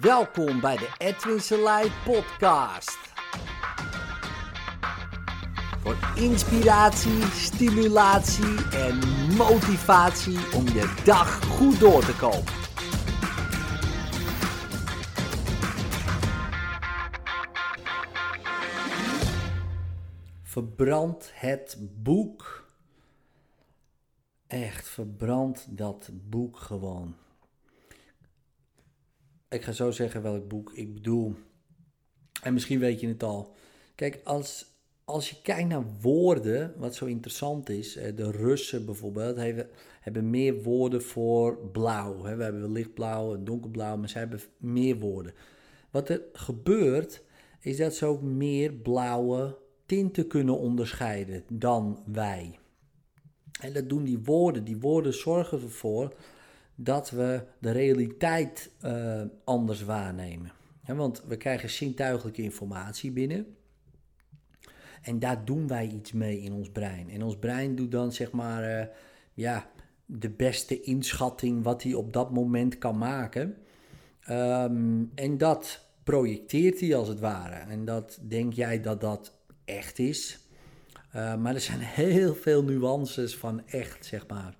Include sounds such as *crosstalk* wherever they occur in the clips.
Welkom bij de Edwin Selei podcast. Voor inspiratie, stimulatie en motivatie om je dag goed door te komen. Verbrand het boek. Echt, verbrand dat boek gewoon. Ik ga zo zeggen welk boek ik bedoel. En misschien weet je het al. Kijk, als, als je kijkt naar woorden, wat zo interessant is. De Russen bijvoorbeeld hebben, hebben meer woorden voor blauw. We hebben lichtblauw en donkerblauw, maar ze hebben meer woorden. Wat er gebeurt, is dat ze ook meer blauwe tinten kunnen onderscheiden dan wij. En dat doen die woorden. Die woorden zorgen ervoor dat we de realiteit uh, anders waarnemen. Want we krijgen zintuigelijke informatie binnen. En daar doen wij iets mee in ons brein. En ons brein doet dan zeg maar uh, ja, de beste inschatting wat hij op dat moment kan maken. Um, en dat projecteert hij als het ware. En dat denk jij dat dat echt is. Uh, maar er zijn *laughs* heel veel nuances van echt, zeg maar.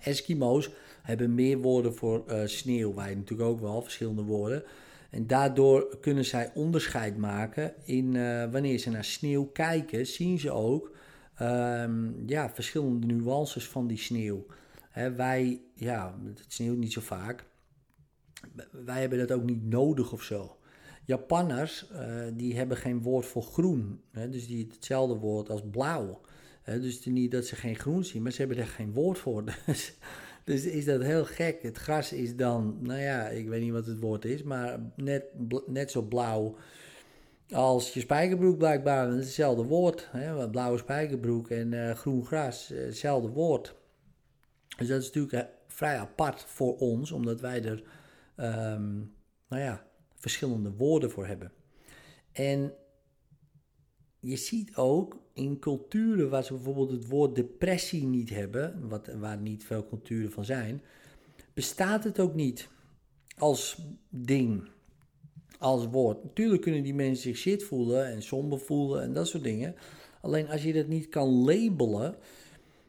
Eskimo's hebben meer woorden voor uh, sneeuw. Wij natuurlijk ook wel verschillende woorden. En daardoor kunnen zij onderscheid maken in uh, wanneer ze naar sneeuw kijken, zien ze ook um, ja, verschillende nuances van die sneeuw. Wij, ja, het sneeuwt niet zo vaak. Wij hebben dat ook niet nodig of zo. Japanners, uh, die hebben geen woord voor groen. Hè, dus die hetzelfde woord als blauw. Hè, dus niet dat ze geen groen zien, maar ze hebben er geen woord voor. *laughs* Dus, dus is dat heel gek. Het gras is dan, nou ja, ik weet niet wat het woord is, maar net, net zo blauw als je spijkerbroek blijkbaar. Het is hetzelfde woord. Hè? Blauwe spijkerbroek en uh, groen gras, hetzelfde woord. Dus dat is natuurlijk vrij apart voor ons, omdat wij er, um, nou ja, verschillende woorden voor hebben. En je ziet ook in culturen waar ze bijvoorbeeld het woord depressie niet hebben, wat, waar niet veel culturen van zijn, bestaat het ook niet als ding, als woord. Natuurlijk kunnen die mensen zich shit voelen en somber voelen en dat soort dingen. Alleen als je dat niet kan labelen,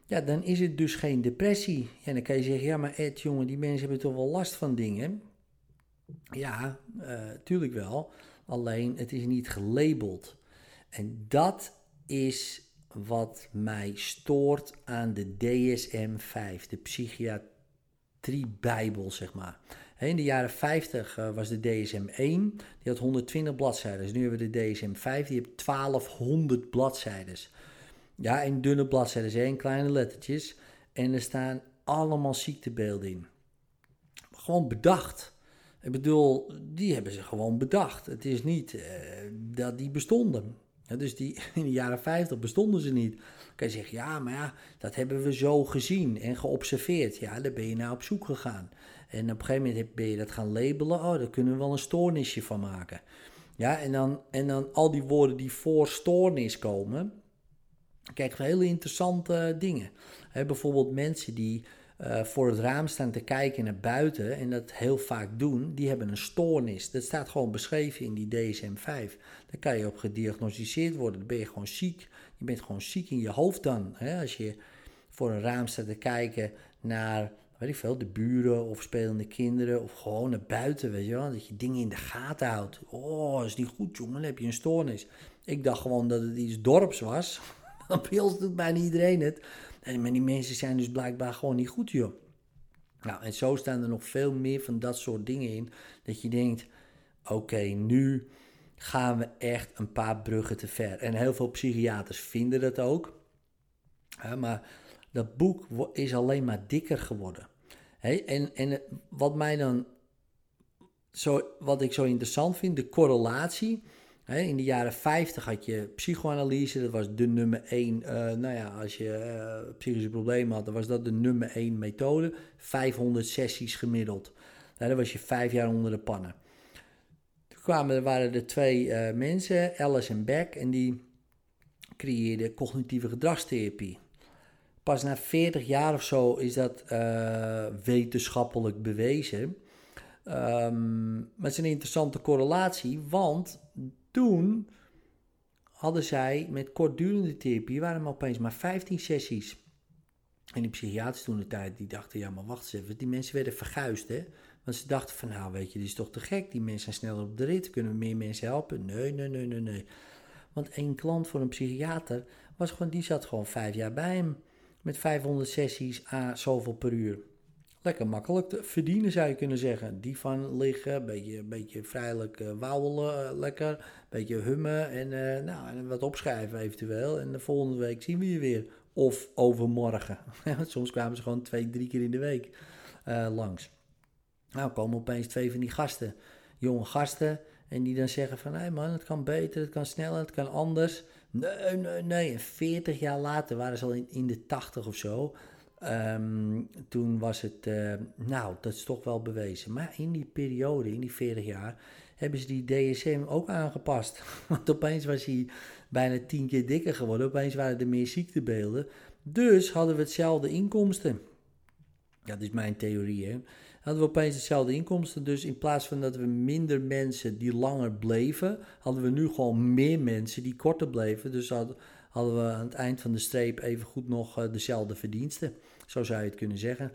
ja, dan is het dus geen depressie. En dan kan je zeggen, ja maar Ed, jongen, die mensen hebben toch wel last van dingen. Ja, uh, tuurlijk wel. Alleen het is niet gelabeld. En dat is wat mij stoort aan de DSM-5, de psychiatrie-bijbel, zeg maar. In de jaren 50 was de DSM-1, die had 120 bladzijden. Nu hebben we de DSM-5, die heeft 1200 bladzijden. Ja, in dunne bladzijden, in kleine lettertjes. En er staan allemaal ziektebeelden in. Gewoon bedacht. Ik bedoel, die hebben ze gewoon bedacht. Het is niet uh, dat die bestonden. Dus die, *laughs* in de jaren 50 bestonden ze niet. Dan kan je zeggen, ja, maar ja, dat hebben we zo gezien en geobserveerd. Ja, daar ben je naar op zoek gegaan. En op een gegeven moment ben je dat gaan labelen. Oh, daar kunnen we wel een stoornisje van maken. Ja, en dan, en dan al die woorden die voor stoornis komen, krijgen we hele interessante dingen. Bijvoorbeeld mensen die uh, voor het raam staan te kijken naar buiten en dat heel vaak doen, die hebben een stoornis. Dat staat gewoon beschreven in die DSM-5. Daar kan je op gediagnosticeerd worden. Dan ben je gewoon ziek. Je bent gewoon ziek in je hoofd dan. Hè? Als je voor een raam staat te kijken naar, weet ik veel, de buren of spelende kinderen of gewoon naar buiten, weet je wel. Dat je dingen in de gaten houdt. Oh, is niet goed jongen, dan heb je een stoornis. Ik dacht gewoon dat het iets dorps was. *laughs* Bij ons doet bijna iedereen het. En maar die mensen zijn dus blijkbaar gewoon niet goed, joh. Nou, en zo staan er nog veel meer van dat soort dingen in. Dat je denkt, oké, nu gaan we echt een paar bruggen te ver. En heel veel psychiaters vinden dat ook. Maar dat boek is alleen maar dikker geworden. En, en wat mij dan zo, wat ik zo interessant vind, de correlatie in de jaren 50 had je psychoanalyse, dat was de nummer 1. Uh, nou ja, als je uh, psychische problemen had, was dat de nummer 1 methode. 500 sessies gemiddeld. Nou, dan was je vijf jaar onder de pannen. Toen kwamen, er waren er twee uh, mensen, Alice en Beck, en die creëerden cognitieve gedragstherapie. Pas na 40 jaar of zo is dat wetenschappelijk bewezen Um, maar het is een interessante correlatie, want toen hadden zij met kortdurende therapie, waren opeens maar 15 sessies. En die psychiaters toen de tijd, die dachten, ja maar wacht eens even, die mensen werden verguisd hè. Want ze dachten van, nou weet je, dit is toch te gek, die mensen zijn sneller op de rit, kunnen we meer mensen helpen? Nee, nee, nee, nee, nee. Want één klant voor een psychiater, was gewoon, die zat gewoon vijf jaar bij hem. Met 500 sessies a zoveel per uur. Lekker makkelijk te verdienen zou je kunnen zeggen. Die van liggen, een beetje, beetje vrijelijk uh, wauwelen, uh, lekker. beetje hummen en, uh, nou, en wat opschrijven eventueel. En de volgende week zien we je weer. Of overmorgen. *laughs* Soms kwamen ze gewoon twee, drie keer in de week langs. Nou komen opeens twee van die gasten, jonge gasten. En die dan zeggen van, hé man, het kan beter, het kan sneller, het kan anders. Nee, nee, nee. En 40 jaar later waren ze al in, in de 80 of zo. Um, toen was het, uh, nou, dat is toch wel bewezen. Maar in die periode, in die 40 jaar, hebben ze die DSM ook aangepast. *laughs* Want opeens was hij bijna 10 keer dikker geworden. Opeens waren er meer ziektebeelden. Dus hadden we hetzelfde inkomsten. Dat is mijn theorie, hè hadden we opeens hetzelfde inkomsten. Dus in plaats van dat we minder mensen die langer bleven, hadden we nu gewoon meer mensen die korter bleven. Dus hadden, hadden we aan het eind van de streep even goed nog uh, dezelfde verdiensten. Zo zou je het kunnen zeggen.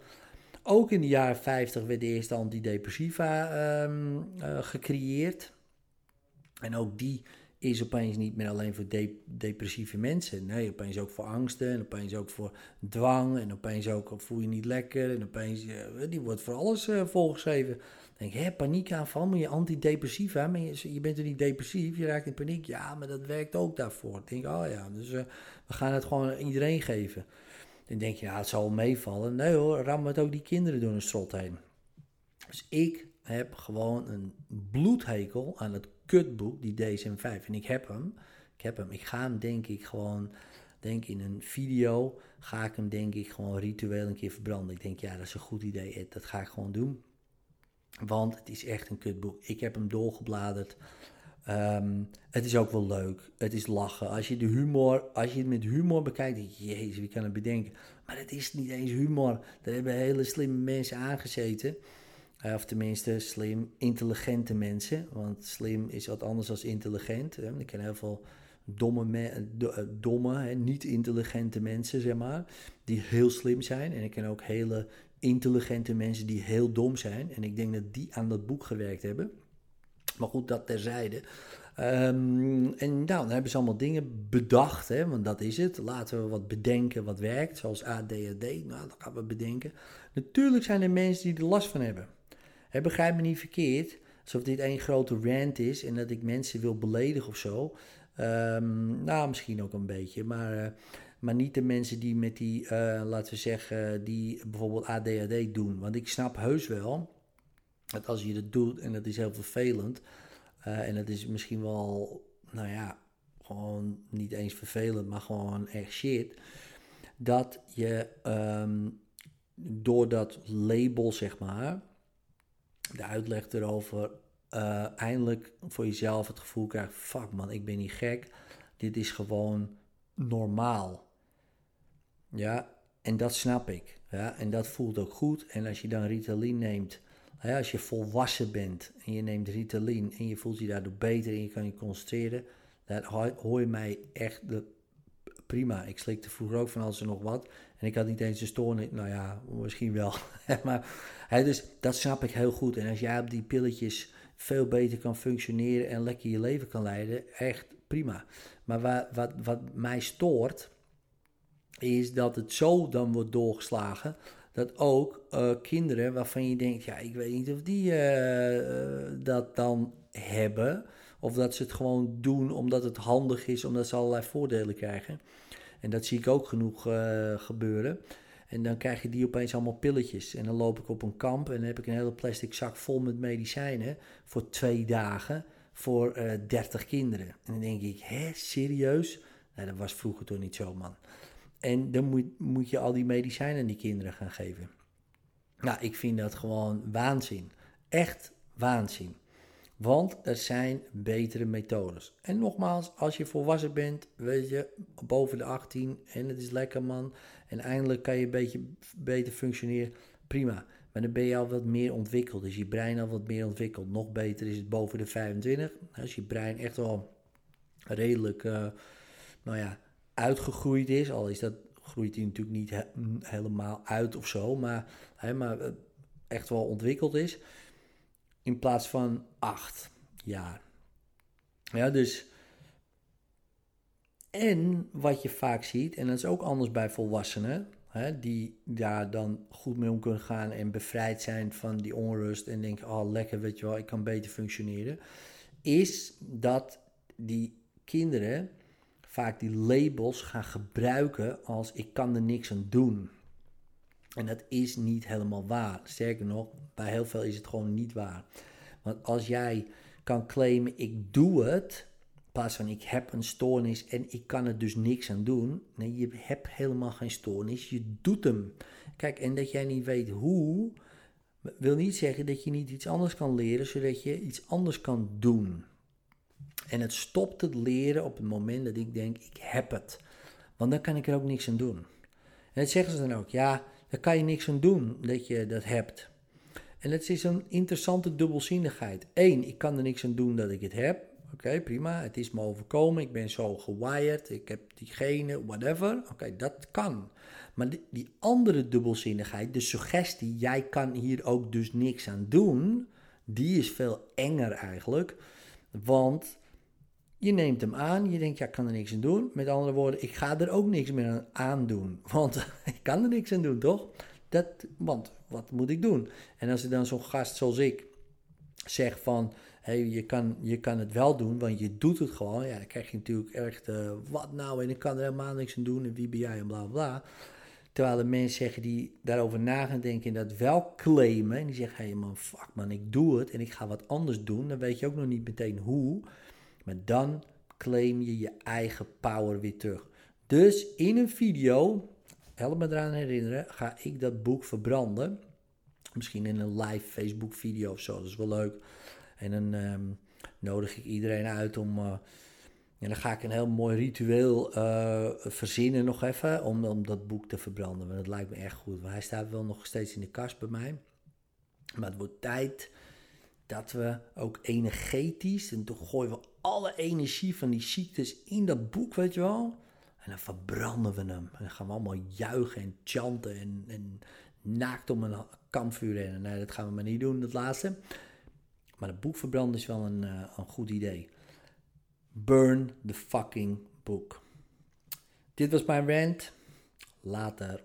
Ook in de jaren 50 werd de eerste antidepressiva um, uh, gecreëerd. En ook die is opeens niet meer alleen voor depressieve mensen. Nee, opeens ook voor angsten en opeens ook voor dwang en opeens ook voel je niet lekker en opeens, die wordt voor alles volgeschreven. Denk hè, paniekaanval, moet je antidepressiva, maar je, je, bent er niet depressief, je raakt in paniek. Ja, maar dat werkt ook daarvoor. Ik denk, oh ja, dus uh, we gaan het gewoon iedereen geven. Dan denk je, ja, het zal meevallen. Nee hoor, ram het ook die kinderen door een strot heen. Dus ik heb gewoon een bloedhekel aan het kutboek, die DSM-5. En ik heb hem. Ik heb hem. Ik ga hem denk ik gewoon, denk in een video, ga ik hem denk ik gewoon ritueel een keer verbranden. Ik denk, ja, dat is een goed idee. Dat ga ik gewoon doen. Want het is echt een kutboek. Ik heb hem doorgebladerd. Um, het is ook wel leuk. Het is lachen. Als je de humor, als je het met humor bekijkt, jezus, wie kan het bedenken? Maar het is niet eens humor. Daar hebben hele slimme mensen aangezeten. Uh, of tenminste, slim, intelligente mensen. Want slim is wat anders dan intelligent. Ik ken heel veel domme, eh, domme niet intelligente mensen, zeg maar. Die heel slim zijn. En ik ken ook hele intelligente mensen die heel dom zijn. En ik denk dat die aan dat boek gewerkt hebben. Maar goed, dat terzijde. Um, en nou, dan hebben ze allemaal dingen bedacht, hè, want dat is het. Laten we wat bedenken wat werkt, zoals ADHD. Nou, dat gaan we bedenken. Natuurlijk zijn er mensen die er last van hebben. He, begrijp me niet verkeerd, alsof dit één grote rant is en dat ik mensen wil beledigen of zo. Um, nou, misschien ook een beetje, maar, uh, maar niet de mensen die met die, uh, laten we zeggen, die bijvoorbeeld ADHD doen. Want ik snap heus wel dat als je dat doet en dat is heel vervelend, uh, en dat is misschien wel, nou ja, gewoon niet eens vervelend, maar gewoon echt shit, dat je um, door dat label, zeg maar, de uitleg erover, uh, eindelijk voor jezelf het gevoel krijgt: fuck man, ik ben niet gek. Dit is gewoon normaal. Ja, en dat snap ik. Ja, en dat voelt ook goed. En als je dan Ritalin neemt, als je volwassen bent en je neemt Ritalin en je voelt je daardoor beter en je kan je concentreren, dan hoor je mij echt de, prima. Ik slikte vroeger ook van alles en nog wat. En ik had niet eens een stoornis. Nou ja, misschien wel. *laughs* maar hè, dus dat snap ik heel goed. En als jij op die pilletjes veel beter kan functioneren en lekker je leven kan leiden, echt prima. Maar wat, wat, wat mij stoort, is dat het zo dan wordt doorgeslagen. Dat ook uh, kinderen waarvan je denkt, ja, ik weet niet of die uh, dat dan hebben. Of dat ze het gewoon doen omdat het handig is, omdat ze allerlei voordelen krijgen. En dat zie ik ook genoeg gebeuren. En dan krijg je die opeens allemaal pilletjes. En dan loop ik op een kamp en dan heb ik een hele plastic zak vol met medicijnen voor twee dagen voor eh, 30 kinderen. En dan denk ik, hè, serieus? Nou, dat was vroeger toch niet zo, man. En dan moet, moet je al die medicijnen aan die kinderen gaan geven. Nou, ik vind dat gewoon waanzin. Echt waanzin. Want er zijn betere methodes. En nogmaals, als je volwassen bent, weet je, boven de 18 en het is lekker man. En eindelijk kan je een beetje beter functioneren. Prima. Maar dan ben je al wat meer ontwikkeld. Is je brein al wat meer ontwikkeld. Nog beter is het boven de 25. Als je brein echt wel redelijk, uh, nou ja, uitgegroeid is. Al is dat, groeit hij natuurlijk niet helemaal uit of zo. Maar, hè, maar eh, echt wel ontwikkeld is. In plaats van 8 jaar. Ja, dus. En wat je vaak ziet, en dat is ook anders bij volwassenen, hè, die daar dan goed mee om kunnen gaan en bevrijd zijn van die onrust en denken: oh lekker, weet je wel, ik kan beter functioneren. Is dat die kinderen vaak die labels gaan gebruiken als ik kan er niks aan doen. En dat is niet helemaal waar. Sterker nog, bij heel veel is het gewoon niet waar. Want als jij kan claimen ik doe het, in plaats van ik heb een stoornis en ik kan er dus niks aan doen. Nee, je hebt helemaal geen stoornis, je doet hem. Kijk, en dat jij niet weet hoe, wil niet zeggen dat je niet iets anders kan leren, zodat je iets anders kan doen. En het stopt het leren op het moment dat ik denk, ik heb het. Want dan kan ik er ook niks aan doen. En dat zeggen ze dan ook, ja, daar kan je niks aan doen dat je dat hebt. En het is een interessante dubbelzinnigheid. Eén, ik kan er niks aan doen dat ik het heb. Oké, prima. Het is me overkomen. Ik ben zo gewired. Ik heb diegene, whatever. Oké, dat kan. Maar die, die, andere dubbelzinnigheid, de suggestie, jij kan hier ook dus niks aan doen, die is veel enger eigenlijk. Want je neemt hem aan, je denkt, ja, ik kan er niks aan doen. Met andere woorden, ik ga er ook niks meer aan doen. *laughs* Want ik kan er niks aan doen, toch? Dat, want wat moet ik doen? En als er dan zo'n gast zoals ik zegt van, hey, je, kan, je kan het wel doen, want je doet het gewoon. Ja, dan krijg je natuurlijk echt, wat nou, en ik kan er helemaal niks aan doen, en wie ben jij, en bla bla. Terwijl de mensen zeggen die daarover na gaan denken en dat wel claimen, en die zeggen, hey man, fuck man, ik doe het en ik ga wat anders doen, dan weet je ook nog niet meteen hoe. Maar dan claim je je eigen power weer terug. Dus in een video, help me eraan herinneren, ga ik dat boek verbranden. Misschien in een live Facebook video of zo, dat is wel leuk. En dan ehm, nodig ik iedereen uit om... Uh, en dan ga ik een heel mooi ritueel uh, verzinnen nog even om, om dat boek te verbranden. Want dat lijkt me echt goed. Want hij staat wel nog steeds in de kast bij mij. Maar het wordt tijd dat we ook energetisch, en toen gooien we alle energie van die ziektes in dat boek, weet je wel. En dan verbranden we hem. En dan gaan we allemaal juichen en chanten en, en naakt om een kampvuur heen. Nee, dat gaan we maar niet doen, dat laatste. Maar het boek verbranden is wel een, uh, een goed idee. Burn the fucking book. Dit was mijn rant. Later.